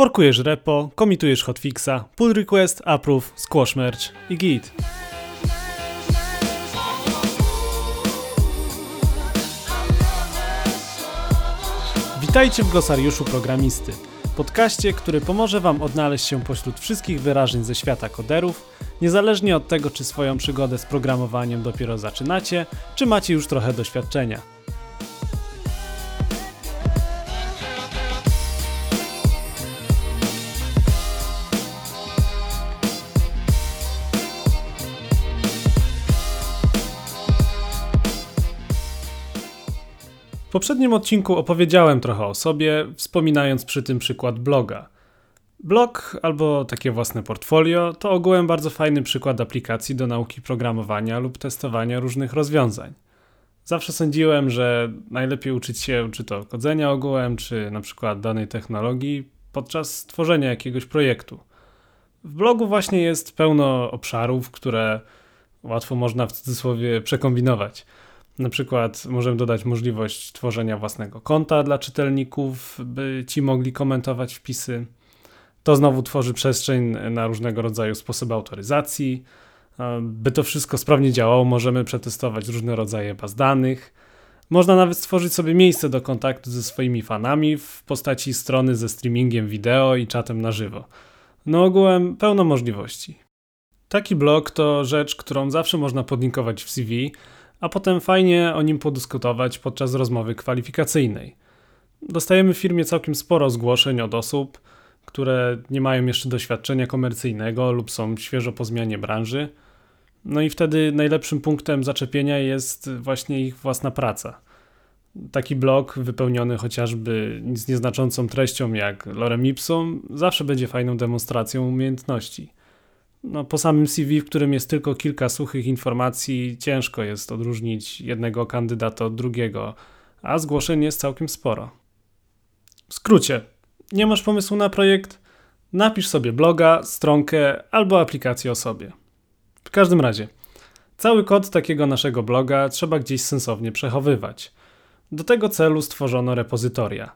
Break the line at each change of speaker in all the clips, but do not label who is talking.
Forkujesz repo, komitujesz hotfixa, pull request, approve, squash merge i git. Witajcie w glosariuszu programisty, podcaście, który pomoże Wam odnaleźć się pośród wszystkich wyrażeń ze świata koderów, niezależnie od tego, czy swoją przygodę z programowaniem dopiero zaczynacie, czy macie już trochę doświadczenia. W poprzednim odcinku opowiedziałem trochę o sobie, wspominając przy tym przykład bloga. Blog albo takie własne portfolio to ogółem bardzo fajny przykład aplikacji do nauki programowania lub testowania różnych rozwiązań. Zawsze sądziłem, że najlepiej uczyć się czy to kodzenia ogółem, czy na przykład danej technologii podczas tworzenia jakiegoś projektu. W blogu właśnie jest pełno obszarów, które łatwo można w cudzysłowie przekombinować. Na przykład możemy dodać możliwość tworzenia własnego konta dla czytelników, by ci mogli komentować wpisy. To znowu tworzy przestrzeń na różnego rodzaju sposoby autoryzacji. By to wszystko sprawnie działało, możemy przetestować różne rodzaje baz danych. Można nawet stworzyć sobie miejsce do kontaktu ze swoimi fanami w postaci strony ze streamingiem wideo i czatem na żywo. No ogółem pełno możliwości. Taki blog to rzecz, którą zawsze można podlinkować w CV, a potem fajnie o nim podyskutować podczas rozmowy kwalifikacyjnej. Dostajemy w firmie całkiem sporo zgłoszeń od osób, które nie mają jeszcze doświadczenia komercyjnego lub są świeżo po zmianie branży. No i wtedy najlepszym punktem zaczepienia jest właśnie ich własna praca. Taki blog wypełniony chociażby z nieznaczącą treścią jak lorem ipsum zawsze będzie fajną demonstracją umiejętności no, po samym CV, w którym jest tylko kilka suchych informacji, ciężko jest odróżnić jednego kandydata od drugiego, a zgłoszeń jest całkiem sporo. W skrócie, nie masz pomysłu na projekt? Napisz sobie bloga, stronkę albo aplikację o sobie. W każdym razie, cały kod takiego naszego bloga trzeba gdzieś sensownie przechowywać. Do tego celu stworzono repozytoria.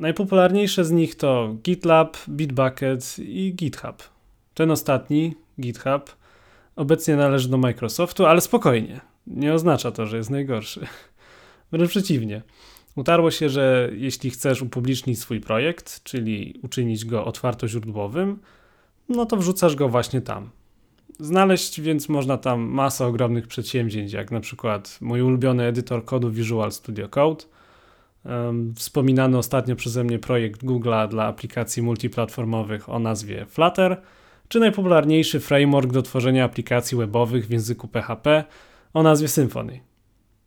Najpopularniejsze z nich to GitLab, Bitbucket i GitHub. Ten ostatni, GitHub, obecnie należy do Microsoftu, ale spokojnie. Nie oznacza to, że jest najgorszy. Wręcz przeciwnie. Utarło się, że jeśli chcesz upublicznić swój projekt, czyli uczynić go otwartoźródłowym, no to wrzucasz go właśnie tam. Znaleźć więc można tam masę ogromnych przedsięwzięć, jak na przykład mój ulubiony edytor kodu Visual Studio Code, wspominany ostatnio przeze mnie projekt Google'a dla aplikacji multiplatformowych o nazwie Flutter – czy najpopularniejszy framework do tworzenia aplikacji webowych w języku PHP o nazwie Symfony.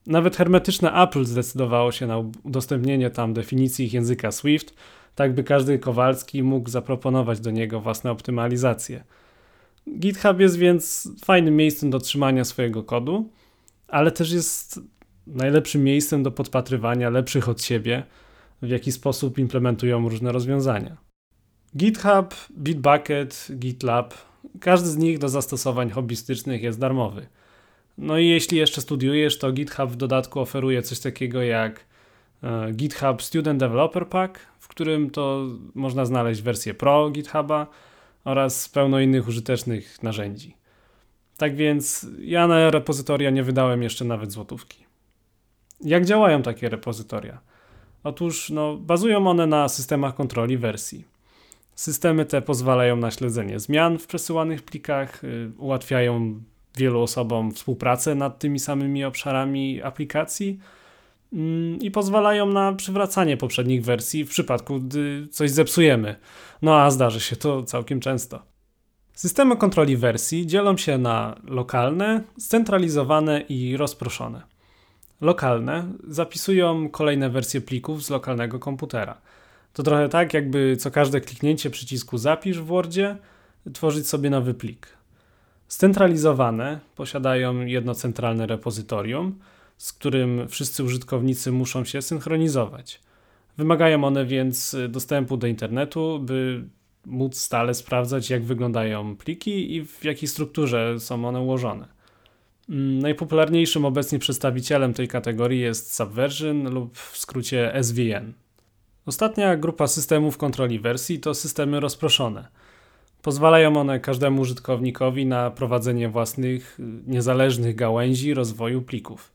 Nawet hermetyczne Apple zdecydowało się na udostępnienie tam definicji ich języka Swift, tak by każdy Kowalski mógł zaproponować do niego własne optymalizacje. GitHub jest więc fajnym miejscem do trzymania swojego kodu, ale też jest najlepszym miejscem do podpatrywania lepszych od siebie, w jaki sposób implementują różne rozwiązania. GitHub, Bitbucket, GitLab, każdy z nich do zastosowań hobbystycznych jest darmowy. No i jeśli jeszcze studiujesz, to GitHub w dodatku oferuje coś takiego jak e, GitHub Student Developer Pack, w którym to można znaleźć wersję Pro GitHuba oraz pełno innych użytecznych narzędzi. Tak więc ja na repozytoria nie wydałem jeszcze nawet złotówki. Jak działają takie repozytoria? Otóż no, bazują one na systemach kontroli wersji. Systemy te pozwalają na śledzenie zmian w przesyłanych plikach, y, ułatwiają wielu osobom współpracę nad tymi samymi obszarami aplikacji mm, i pozwalają na przywracanie poprzednich wersji w przypadku, gdy coś zepsujemy. No a zdarzy się to całkiem często. Systemy kontroli wersji dzielą się na lokalne, scentralizowane i rozproszone. Lokalne zapisują kolejne wersje plików z lokalnego komputera. To trochę tak, jakby co każde kliknięcie przycisku zapisz w Wordzie tworzyć sobie nowy plik. Scentralizowane posiadają jedno centralne repozytorium, z którym wszyscy użytkownicy muszą się synchronizować. Wymagają one więc dostępu do internetu, by móc stale sprawdzać, jak wyglądają pliki i w jakiej strukturze są one ułożone. Mm, najpopularniejszym obecnie przedstawicielem tej kategorii jest Subversion lub w skrócie SVN. Ostatnia grupa systemów kontroli wersji to systemy rozproszone. Pozwalają one każdemu użytkownikowi na prowadzenie własnych, niezależnych gałęzi rozwoju plików.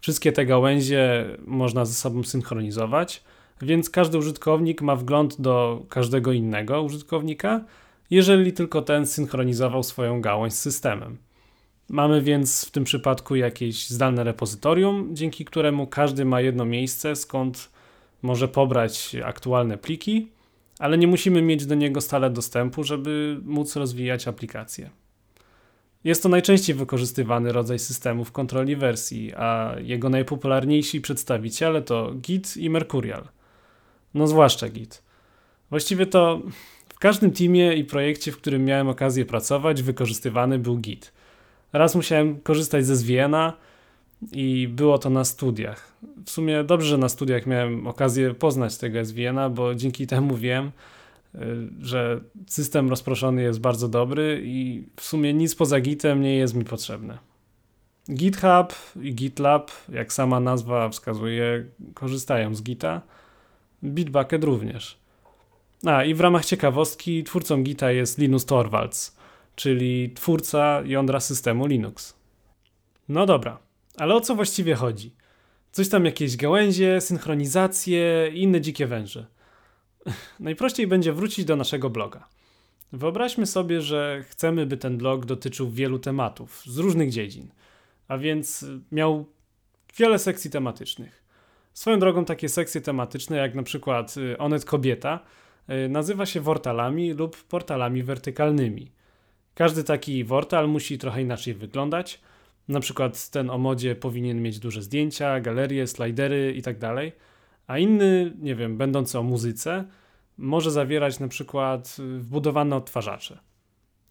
Wszystkie te gałęzie można ze sobą synchronizować, więc każdy użytkownik ma wgląd do każdego innego użytkownika, jeżeli tylko ten synchronizował swoją gałąź z systemem. Mamy więc w tym przypadku jakieś zdalne repozytorium, dzięki któremu każdy ma jedno miejsce, skąd może pobrać aktualne pliki, ale nie musimy mieć do niego stale dostępu, żeby móc rozwijać aplikację. Jest to najczęściej wykorzystywany rodzaj systemów kontroli wersji, a jego najpopularniejsi przedstawiciele to Git i Mercurial. No zwłaszcza Git. Właściwie to w każdym teamie i projekcie, w którym miałem okazję pracować, wykorzystywany był Git. Raz musiałem korzystać ze Zwiena i było to na studiach. W sumie dobrze, że na studiach miałem okazję poznać tego SVN-a, bo dzięki temu wiem, y, że system rozproszony jest bardzo dobry i w sumie nic poza Gitem nie jest mi potrzebne. GitHub i GitLab, jak sama nazwa wskazuje, korzystają z Gita. Bitbucket również. A i w ramach ciekawostki twórcą Gita jest Linus Torvalds, czyli twórca jądra systemu Linux. No dobra, ale o co właściwie chodzi? Coś tam jakieś gałęzie, synchronizacje i inne dzikie węże. Najprościej będzie wrócić do naszego bloga. Wyobraźmy sobie, że chcemy, by ten blog dotyczył wielu tematów z różnych dziedzin, a więc miał wiele sekcji tematycznych. Swoją drogą takie sekcje tematyczne, jak na przykład y, Onet Kobieta, y, nazywa się wortalami lub portalami wertykalnymi. Każdy taki wortal musi trochę inaczej wyglądać. Na przykład ten o modzie powinien mieć duże zdjęcia, galerie, slajdery itd. Tak a inny, nie wiem, będący o muzyce, może zawierać na przykład y, wbudowane odtwarzacze.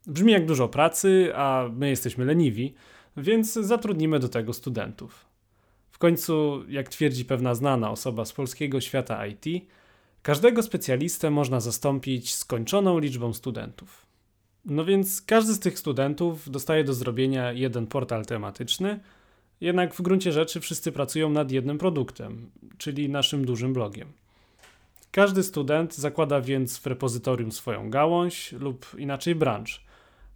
Brzmi jak dużo pracy, a my jesteśmy leniwi, więc zatrudnimy do tego studentów. W końcu, jak twierdzi pewna znana osoba z polskiego świata IT, każdego specjalistę można zastąpić skończoną liczbą studentów. No więc każdy z tych studentów dostaje do zrobienia jeden portal tematyczny, jednak w gruncie rzeczy wszyscy pracują nad jednym produktem, czyli naszym dużym blogiem. Każdy student zakłada więc w repozytorium swoją gałąź lub inaczej branch,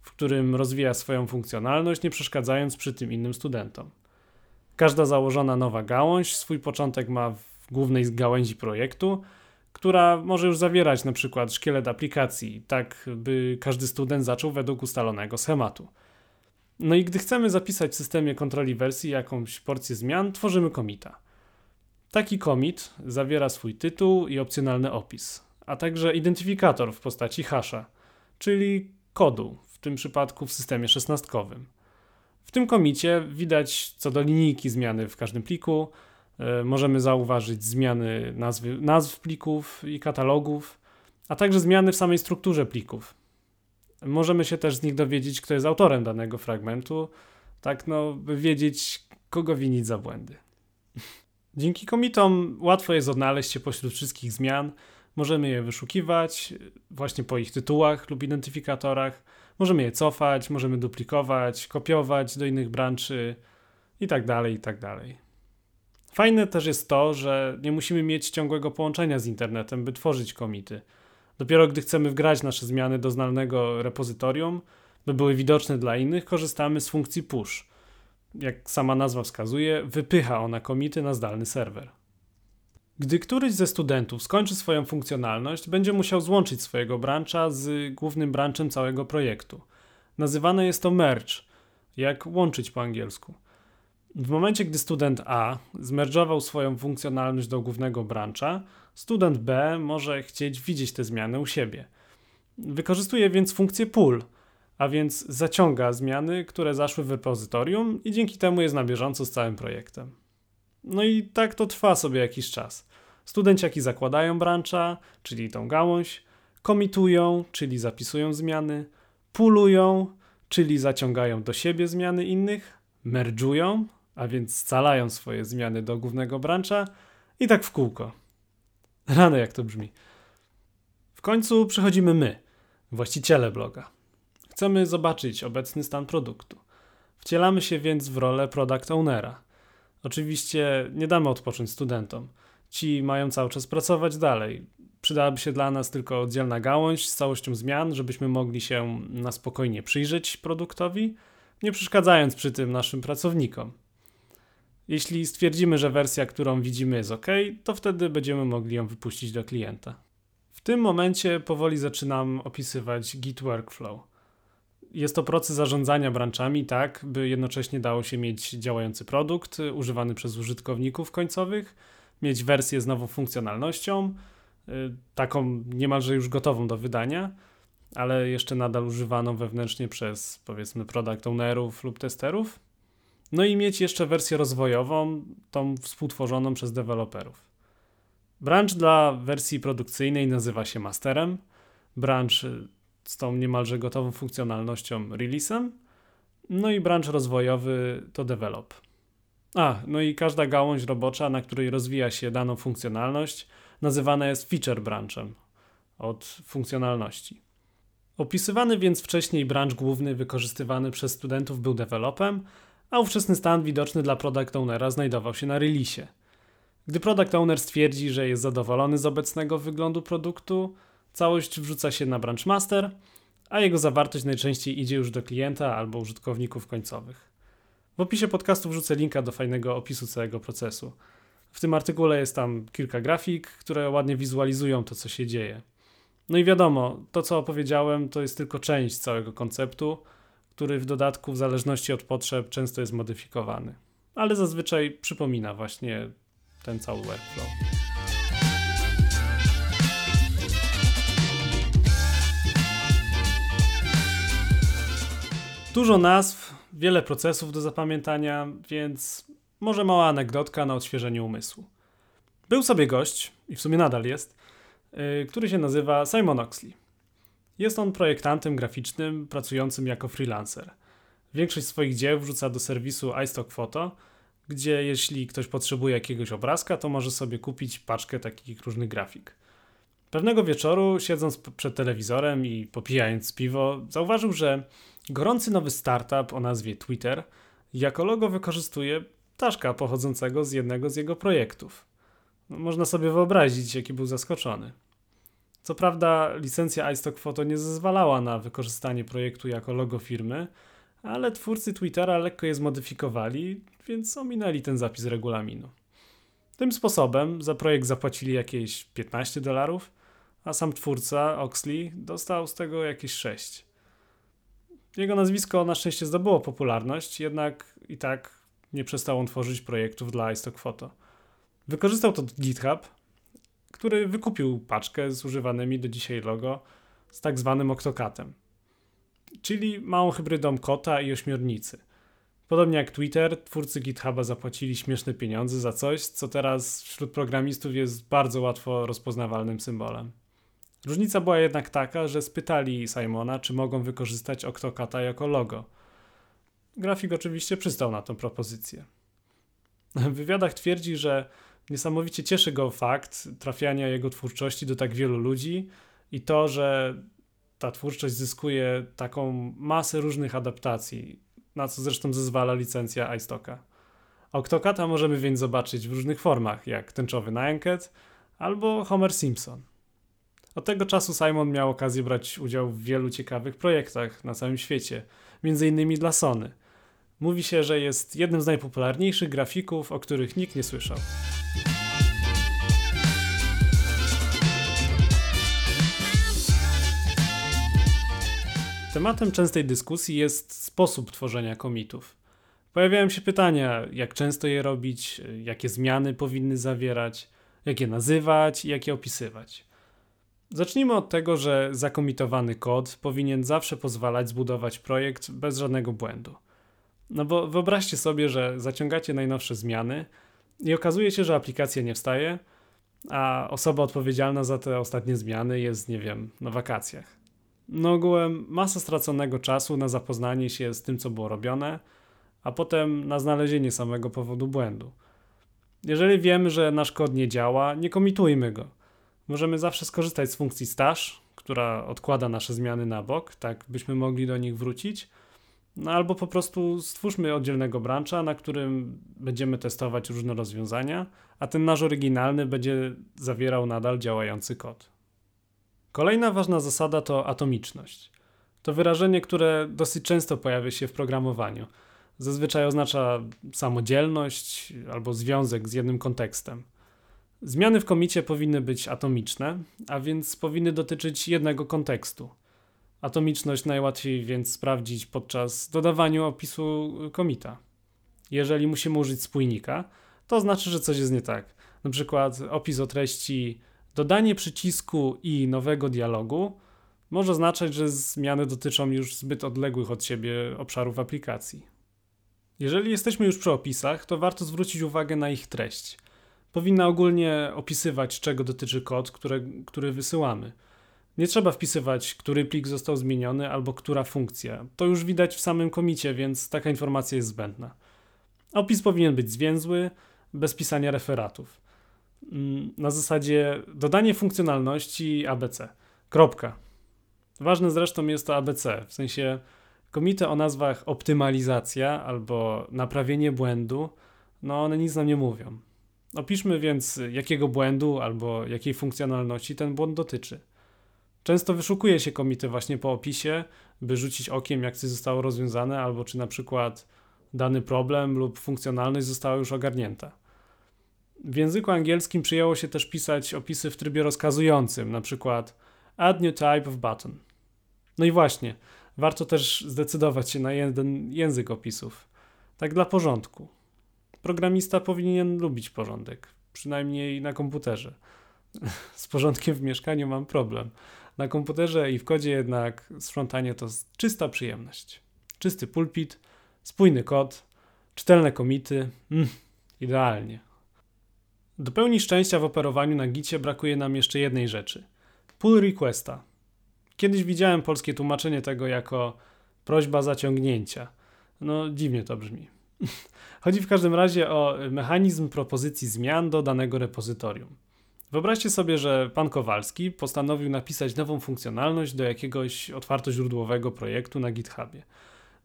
w którym rozwija swoją funkcjonalność, nie przeszkadzając przy tym innym studentom. Każda założona nowa gałąź swój początek ma w głównej gałęzi projektu, która może już zawierać na przykład szkielet aplikacji, tak by każdy student zaczął według ustalonego schematu. No i gdy chcemy zapisać w systemie kontroli wersji jakąś porcję zmian, tworzymy komita. Taki commit zawiera swój tytuł i opcjonalny opis, a także identyfikator w postaci hasza, czyli kodu, w tym przypadku w systemie szesnastkowym. W tym komicie widać co do linijki zmiany w każdym pliku, możemy zauważyć zmiany nazwy, nazw plików i katalogów, a także zmiany w samej strukturze plików. Możemy się też z nich dowiedzieć, kto jest autorem danego fragmentu, tak no, by wiedzieć, kogo winić za błędy. Dzięki komitom łatwo jest odnaleźć się pośród wszystkich zmian. Możemy je wyszukiwać właśnie po ich tytułach lub identyfikatorach. Możemy je cofać, możemy duplikować, kopiować do innych branży i tak dalej, i tak dalej. Fajne też jest to, że nie musimy mieć ciągłego połączenia z internetem, by tworzyć komity. Dopiero gdy chcemy wgrać nasze zmiany do znanego repozytorium, by były widoczne dla innych, korzystamy z funkcji push. Jak sama nazwa wskazuje, wypycha ona komity na zdalny serwer. Gdy któryś ze studentów skończy swoją funkcjonalność, będzie musiał złączyć swojego brancha z głównym branchem całego projektu. Nazywane jest to merge, jak łączyć po angielsku. W momencie, gdy student A zmerdżował swoją funkcjonalność do głównego brancha, student B może chcieć widzieć te zmiany u siebie. Wykorzystuje więc funkcję pull, a więc zaciąga zmiany, które zaszły w repozytorium i dzięki temu jest na bieżąco z całym projektem. No i tak to trwa sobie jakiś czas. Studenciaki zakładają brancha, czyli tą gałąź, komitują, czyli zapisują zmiany, pulują, czyli zaciągają do siebie zmiany innych, merdżują, a więc scalają swoje zmiany do głównego brancha i tak w kółko. Rano jak to brzmi. W końcu przychodzimy my, właściciele bloga. Chcemy zobaczyć obecny stan produktu. Wcielamy się więc w rolę product ownera. Oczywiście nie damy odpocząć studentom. Ci mają cały czas pracować dalej. Przydałaby się dla nas tylko oddzielna gałąź z całością zmian, żebyśmy mogli się na spokojnie przyjrzeć produktowi, nie przeszkadzając przy tym naszym pracownikom. Jeśli stwierdzimy, że wersja, którą widzimy jest ok, to wtedy będziemy mogli ją wypuścić do klienta. W tym momencie powoli zaczynam opisywać Git Workflow. Jest to proces zarządzania branczami tak, by jednocześnie dało się mieć działający produkt używany przez użytkowników końcowych, mieć wersję z nową funkcjonalnością, y, taką niemalże już gotową do wydania, ale jeszcze nadal używaną wewnętrznie przez powiedzmy product ownerów lub testerów. No i mieć jeszcze wersję rozwojową, tą współtworzoną przez deweloperów. Branch dla wersji produkcyjnej nazywa się masterem. Branch y, z tą niemalże gotową funkcjonalnością release'em. No i branch rozwojowy to develop. A, no i każda gałąź robocza, na której rozwija się daną funkcjonalność, nazywana jest feature branchem od funkcjonalności. Opisywany więc wcześniej branch główny wykorzystywany przez studentów był developem, a ówczesny stan widoczny dla product ownera znajdował się na release'ie. Gdy product owner stwierdzi, że jest zadowolony z obecnego wyglądu produktu, całość wrzuca się na branch master, a jego zawartość najczęściej idzie już do klienta albo użytkowników końcowych. W opisie podcastu wrzucę linka do fajnego opisu całego procesu. W tym artykule jest tam kilka grafik, które ładnie wizualizują to, co się dzieje. No i wiadomo, to co opowiedziałem, to jest tylko część całego konceptu, który w dodatku, w zależności od potrzeb, często jest modyfikowany. Ale zazwyczaj przypomina właśnie ten cały workflow. Dużo nazw, wiele procesów do zapamiętania, więc może mała anegdotka na odświeżenie umysłu. Był sobie gość, i w sumie nadal jest, yy, który się nazywa Simon Oxley. Jest on projektantem graficznym pracującym jako freelancer. Większość swoich dzieł wrzuca do serwisu iStock Photo, gdzie jeśli ktoś potrzebuje jakiegoś obrazka, to może sobie kupić paczkę takich różnych grafik. Pewnego wieczoru, siedząc przed telewizorem i popijając piwo, zauważył, że gorący nowy startup o nazwie Twitter jako logo wykorzystuje ptaszka pochodzącego z jednego z jego projektów. No, można sobie wyobrazić, jaki był zaskoczony. Co prawda, licencja iStock Photo nie zezwalała na wykorzystanie projektu jako logo firmy, ale twórcy Twittera lekko je zmodyfikowali, więc ominęli ten zapis regulaminu. Tym sposobem za projekt zapłacili jakieś 15 dolarów, a sam twórca, Oxley, dostał z tego jakieś 6. Jego nazwisko na szczęście zdobyło popularność, jednak i tak nie przestał on tworzyć projektów dla iStock Photo. Wykorzystał to GitHub, który wykupił paczkę z używanymi do dzisiaj logo z tak zwanym Octocatem, czyli małą hybrydą kota i ośmiornicy. Podobnie jak Twitter, twórcy GitHuba zapłacili śmieszne pieniądze za coś, co teraz wśród programistów jest bardzo łatwo rozpoznawalnym symbolem. Różnica była jednak taka, że spytali Simona, czy mogą wykorzystać Octocata jako logo. Grafik oczywiście przystał na tę propozycję. W wywiadach twierdzi, że niesamowicie cieszy go fakt trafiania jego twórczości do tak wielu ludzi i to, że ta twórczość zyskuje taką masę różnych adaptacji, na co zresztą zezwala licencja iStocka. Octocata możemy więc zobaczyć w różnych formach, jak tęczowy Nyanket albo Homer Simpson. Od tego czasu Simon miał okazję brać udział w wielu ciekawych projektach na całym świecie, między innymi dla Sony. Mówi się, że jest jednym z najpopularniejszych grafików, o których nikt nie słyszał. Tematem częstej dyskusji jest sposób tworzenia komitów. Pojawiają się pytania, jak często je robić, jakie zmiany powinny zawierać, jak je nazywać i jak je opisywać. Zacznijmy od tego, że zakomitowany kod powinien zawsze pozwalać zbudować projekt bez żadnego błędu. No bo wyobraźcie sobie, że zaciągacie najnowsze zmiany i okazuje się, że aplikacja nie wstaje, a osoba odpowiedzialna za te ostatnie zmiany jest, nie wiem, na wakacjach. No ogółem masa straconego czasu na zapoznanie się z tym, co było robione, a potem na znalezienie samego powodu błędu. Jeżeli wiemy, że nasz kod nie działa, nie komitujmy go Możemy zawsze skorzystać z funkcji stash, która odkłada nasze zmiany na bok, tak byśmy mogli do nich wrócić. No albo po prostu stwórzmy oddzielnego brancha, na którym będziemy testować różne rozwiązania, a ten nasz oryginalny będzie zawierał nadal działający kod. Kolejna ważna zasada to atomiczność. To wyrażenie, które dosyć często pojawia się w programowaniu. Zazwyczaj oznacza samodzielność albo związek z jednym kontekstem. Zmiany w komicie powinny być atomiczne, a więc powinny dotyczyć jednego kontekstu. Atomiczność najłatwiej więc sprawdzić podczas dodawania opisu komita. Jeżeli musimy użyć spójnika, to znaczy, że coś jest nie tak. Na przykład opis o treści dodanie przycisku i nowego dialogu może oznaczać, że zmiany dotyczą już zbyt odległych od siebie obszarów aplikacji. Jeżeli jesteśmy już przy opisach, to warto zwrócić uwagę na ich treść. Powinna ogólnie opisywać, czego dotyczy kod, które, który wysyłamy. Nie trzeba wpisywać, który plik został zmieniony albo która funkcja. To już widać w samym komicie, więc taka informacja jest zbędna. Opis powinien być zwięzły, bez pisania referatów. Mm, na zasadzie dodanie funkcjonalności ABC. Kropka. Ważne zresztą jest to ABC, w sensie komity o nazwach optymalizacja albo naprawienie błędu, no one nic nam nie mówią. Opiszmy więc, jakiego błędu albo jakiej funkcjonalności ten błąd dotyczy. Często wyszukuje się komity właśnie po opisie, by rzucić okiem, jak coś zostało rozwiązane, albo czy na przykład dany problem lub funkcjonalność została już ogarnięta. W języku angielskim przyjęło się też pisać opisy w trybie rozkazującym, na przykład add new type of button. No i właśnie, warto też zdecydować się na jeden język opisów. Tak dla porządku. Programista powinien lubić porządek, przynajmniej na komputerze. Z porządkiem w mieszkaniu mam problem. Na komputerze i w kodzie jednak sprzątanie to czysta przyjemność. Czysty pulpit, spójny kod, czytelne komity. Mm, idealnie. Do pełni szczęścia w operowaniu na Gicie brakuje nam jeszcze jednej rzeczy. Pull requesta. Kiedyś widziałem polskie tłumaczenie tego jako prośba zaciągnięcia. No, dziwnie to brzmi. Chodzi w każdym razie o mechanizm propozycji zmian do danego repozytorium. Wyobraźcie sobie, że pan Kowalski postanowił napisać nową funkcjonalność do jakiegoś otwartoźródłowego projektu na GitHubie.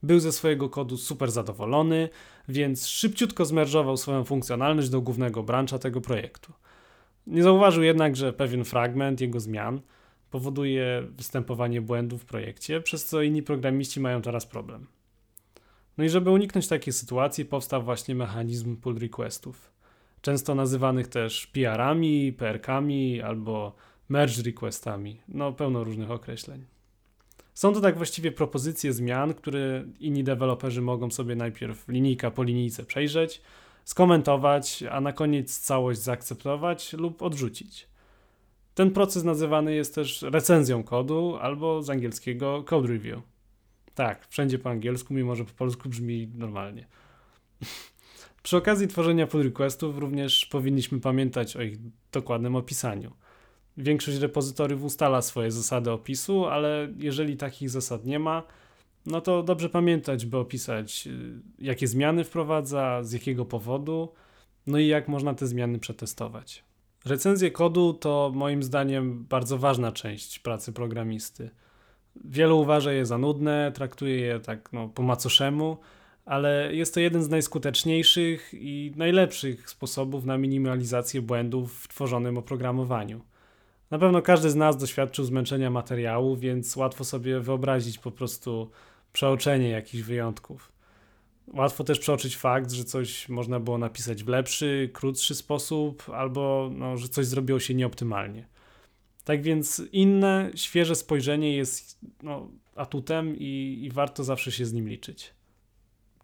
Był ze swojego kodu super zadowolony, więc szybciutko zmerżował swoją funkcjonalność do głównego brancha tego projektu. Nie zauważył jednak, że pewien fragment jego zmian powoduje występowanie błędów w projekcie, przez co inni programiści mają teraz problem. No i żeby uniknąć takiej sytuacji, powstał właśnie mechanizm pull requestów, często nazywanych też PR-ami, PRK-ami albo merge requestami, no pełno różnych określeń. Są to tak właściwie propozycje zmian, które inni deweloperzy mogą sobie najpierw linijka po linijce przejrzeć, skomentować, a na koniec całość zaakceptować lub odrzucić. Ten proces nazywany jest też recenzją kodu albo z angielskiego code review. Tak, wszędzie po angielsku, mimo że po polsku brzmi normalnie. Przy okazji tworzenia pull requestów również powinniśmy pamiętać o ich dokładnym opisaniu. Większość repozytoriów ustala swoje zasady opisu, ale jeżeli takich zasad nie ma, no to dobrze pamiętać, by opisać, y, jakie zmiany wprowadza, z jakiego powodu, no i jak można te zmiany przetestować. Recenzje kodu to moim zdaniem bardzo ważna część pracy programisty. Wielu uważa je za nudne, traktuje je tak no, po macoszemu, ale jest to jeden z najskuteczniejszych i najlepszych sposobów na minimalizację błędów w tworzonym oprogramowaniu. Na pewno każdy z nas doświadczył zmęczenia materiału, więc łatwo sobie wyobrazić po prostu przeoczenie jakichś wyjątków. Łatwo też przeoczyć fakt, że coś można było napisać w lepszy, krótszy sposób, albo no, że coś zrobiło się nieoptymalnie. Tak więc inne, świeże spojrzenie jest no, atutem i, i warto zawsze się z nim liczyć.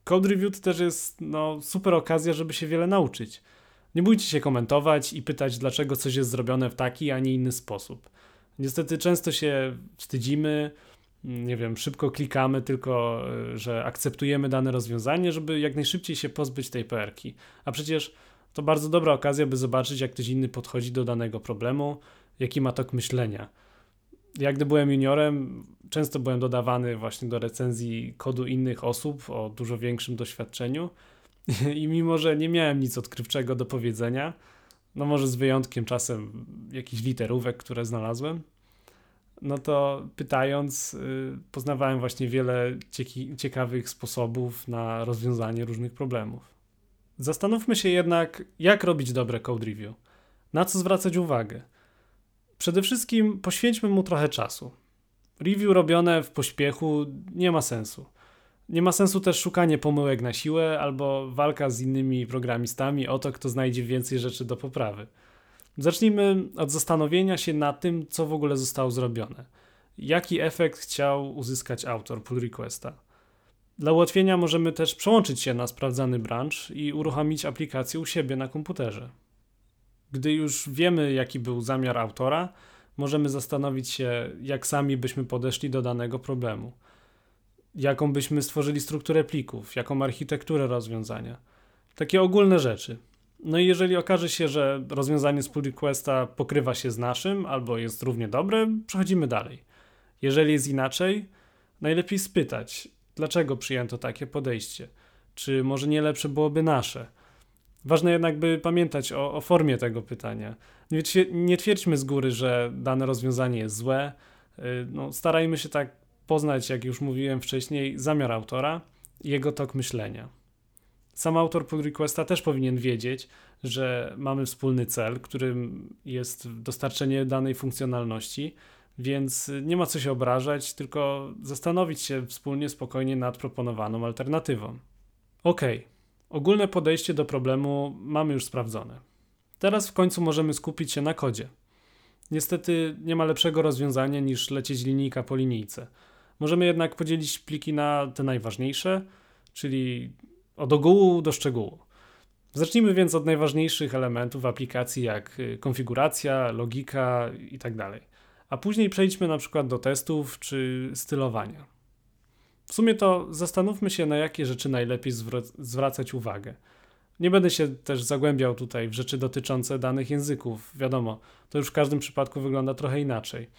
Code review też jest no, super okazja, żeby się wiele nauczyć. Nie bójcie się komentować i pytać, dlaczego coś jest zrobione w taki, a nie inny sposób. Niestety często się wstydzimy, nie wiem, szybko klikamy, tylko e, że akceptujemy dane rozwiązanie, żeby jak najszybciej się pozbyć tej PR-ki. A przecież to bardzo dobra okazja, by zobaczyć, jak ktoś inny podchodzi do danego problemu, jaki ma tok myślenia. Jak gdy byłem juniorem, często byłem dodawany właśnie do recenzji kodu innych osób o dużo większym doświadczeniu i mimo, że nie miałem nic odkrywczego do powiedzenia, no może z wyjątkiem czasem jakichś literówek, które znalazłem, no to pytając, y, poznawałem właśnie wiele ciekawych sposobów na rozwiązanie różnych problemów. Zastanówmy się jednak, jak robić dobre code review, na co zwracać uwagę. Przede wszystkim poświęćmy mu trochę czasu. Review robione w pośpiechu nie ma sensu. Nie ma sensu też szukanie pomyłek na siłę albo walka z innymi programistami o to, kto znajdzie więcej rzeczy do poprawy. Zacznijmy od zastanowienia się nad tym, co w ogóle zostało zrobione. Jaki efekt chciał uzyskać autor pull requesta. Dla ułatwienia możemy też przełączyć się na sprawdzany branch i uruchomić aplikację u siebie na komputerze. Gdy już wiemy, jaki był zamiar autora, możemy zastanowić się, jak sami byśmy podeszli do danego problemu. Jaką byśmy stworzyli strukturę plików, jaką architekturę rozwiązania. Takie ogólne rzeczy. No i jeżeli okaże się, że rozwiązanie z pull requesta pokrywa się z naszym albo jest równie dobre, przechodzimy dalej. Jeżeli jest inaczej, najlepiej spytać, dlaczego przyjęto takie podejście. Czy może nie lepsze byłoby nasze? Ważne jednak, by pamiętać o, o formie tego pytania. Nie, twierdźmy z góry, że dane rozwiązanie jest złe. Y, no, starajmy się tak poznać, jak już mówiłem wcześniej, zamiar autora i jego tok myślenia. Sam autor pull requesta też powinien wiedzieć, że mamy wspólny cel, którym jest dostarczenie danej funkcjonalności, więc nie ma co się obrażać, tylko zastanowić się wspólnie spokojnie nad proponowaną alternatywą. Ok, ogólne podejście do problemu mamy już sprawdzone. Teraz w końcu możemy skupić się na kodzie. Niestety nie ma lepszego rozwiązania niż lecieć linijka po linijce. Możemy jednak podzielić pliki na te najważniejsze, czyli od ogółu do szczegółu. Zacznijmy więc od najważniejszych elementów aplikacji, jak y, konfiguracja, logika itd. Tak A później przejdźmy na przykład do testów czy stylowania. W sumie to zastanówmy się, na jakie rzeczy najlepiej zwracać uwagę. Nie będę się też zagłębiał tutaj w rzeczy dotyczące danych języków. Wiadomo, to już w każdym przypadku wygląda trochę inaczej.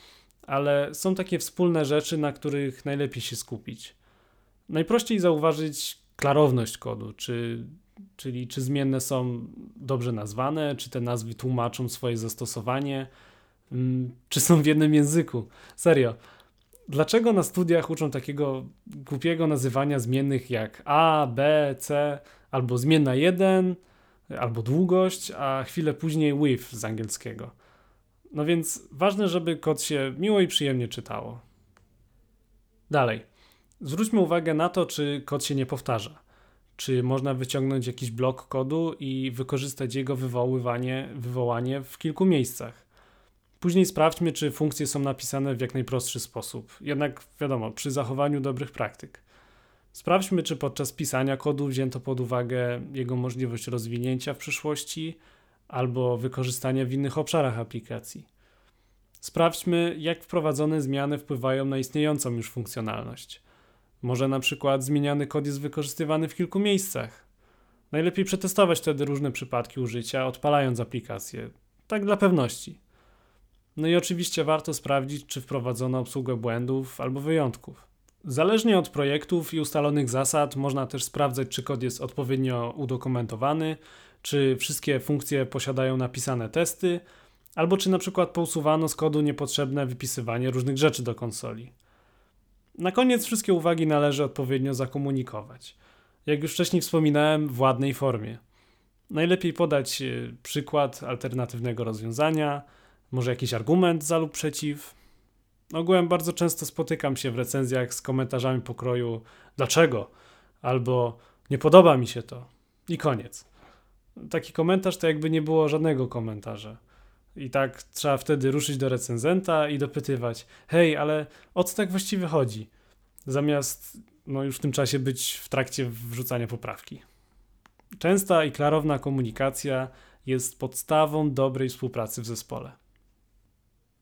Ale są takie wspólne rzeczy, na których najlepiej się skupić. Najprościej zauważyć klarowność kodu, czy, czyli czy zmienne są dobrze nazwane, czy te nazwy tłumaczą swoje zastosowanie, mm, czy są w jednym języku. Serio. Dlaczego na studiach uczą takiego głupiego nazywania zmiennych jak A, B, C, albo zmienna 1, albo długość, a chwilę później with z angielskiego? No więc ważne, żeby kod się miło i przyjemnie czytało. Dalej. Zwróćmy uwagę na to, czy kod się nie powtarza. Czy można wyciągnąć jakiś blok kodu i wykorzystać jego wywoływanie, wywołanie w kilku miejscach. Później sprawdźmy, czy funkcje są napisane w jak najprostszy sposób, jednak wiadomo, przy zachowaniu dobrych praktyk. Sprawdźmy, czy podczas pisania kodu wzięto pod uwagę jego możliwość rozwinięcia w przyszłości albo wykorzystania w innych obszarach aplikacji. Sprawdźmy, jak wprowadzone zmiany wpływają na istniejącą już funkcjonalność. Może na przykład zmieniany kod jest wykorzystywany w kilku miejscach. Najlepiej przetestować wtedy różne przypadki użycia, odpalając aplikację. Tak dla pewności. No i oczywiście warto sprawdzić, czy wprowadzono obsługę błędów albo wyjątków. Zależnie od projektów i ustalonych zasad, można też sprawdzać, czy kod jest odpowiednio udokumentowany, czy wszystkie funkcje posiadają napisane testy, albo czy na przykład pousuwano z kodu niepotrzebne wypisywanie różnych rzeczy do konsoli. Na koniec wszystkie uwagi należy odpowiednio zakomunikować. Jak już wcześniej wspominałem, w ładnej formie. Najlepiej podać e, przykład alternatywnego rozwiązania, może jakiś argument za lub przeciw. Ogółem bardzo często spotykam się w recenzjach z komentarzami pokroju dlaczego albo nie podoba mi się to i koniec. Taki komentarz to jakby nie było żadnego komentarza. I tak trzeba wtedy ruszyć do recenzenta i dopytywać: hej, ale o co tak właściwie chodzi? Zamiast no, już w tym czasie być w trakcie wrzucania poprawki. Częsta i klarowna komunikacja jest podstawą dobrej współpracy w zespole.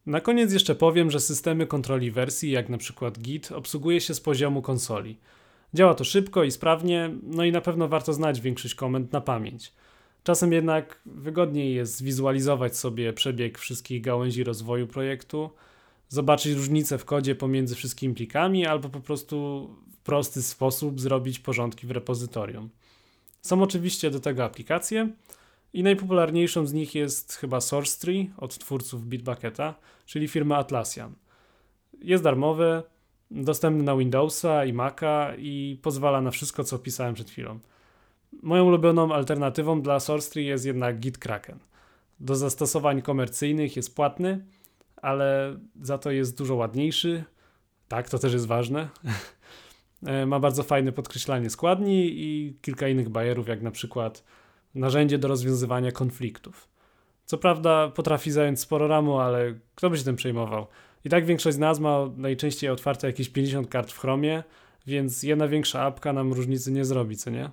Na koniec jeszcze powiem, że systemy kontroli wersji, jak na przykład Git, obsługuje się z poziomu konsoli. Działa to szybko i sprawnie, no i na pewno warto znać większość komend na pamięć. Czasem jednak wygodniej jest zwizualizować sobie przebieg wszystkich gałęzi rozwoju projektu, zobaczyć różnice w kodzie pomiędzy wszystkimi plikami, albo po prostu w prosty sposób zrobić porządki w repozytorium. Są oczywiście do tego aplikacje i najpopularniejszą z nich jest chyba SourceTree od twórców Bitbucketa, czyli firma Atlassian. Jest darmowy, dostępny na Windowsa i Maca i pozwala na wszystko, co opisałem przed chwilą. Moją ulubioną alternatywą dla SourceTree jest jednak Git Kraken. Do zastosowań komercyjnych jest płatny, ale za to jest dużo ładniejszy. Tak, to też jest ważne. E, ma bardzo fajne podkreślanie składni i kilka innych bajerów, jak na przykład narzędzie do rozwiązywania konfliktów. Co prawda potrafi zająć sporo ramu, ale kto by się tym przejmował? I tak większość z nas ma najczęściej otwarte jakieś 50 kart w Chromie, więc jedna większa apka nam różnicy nie zrobi, co nie?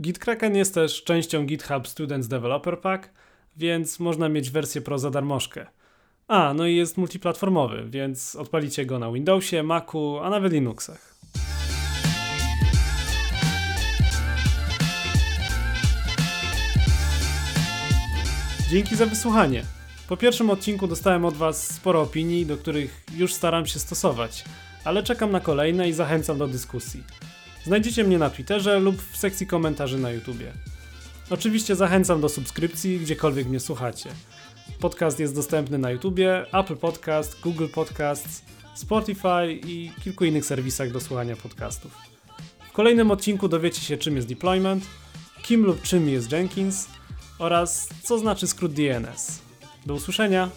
GitKraken jest też częścią GitHub Students Developer Pack, więc można mieć wersję Pro za darmożkę. A, no i jest multiplatformowy, więc odpalicie go na Windowsie, Macu, a nawet Linuxach. Dzięki za wysłuchanie. Po pierwszym odcinku dostałem od Was sporo opinii, do których już staram się stosować, ale czekam na kolejne i zachęcam do dyskusji. Znajdziecie mnie na Twitterze lub w sekcji komentarzy na YouTubie. Oczywiście zachęcam do subskrypcji, gdziekolwiek mnie słuchacie. Podcast jest dostępny na YouTubie, Apple Podcast, Google Podcasts, Spotify i kilku innych serwisach do słuchania podcastów. W kolejnym odcinku dowiecie się czym jest deployment, kim lub czym jest Jenkins oraz co znaczy skrót DNS. Do usłyszenia!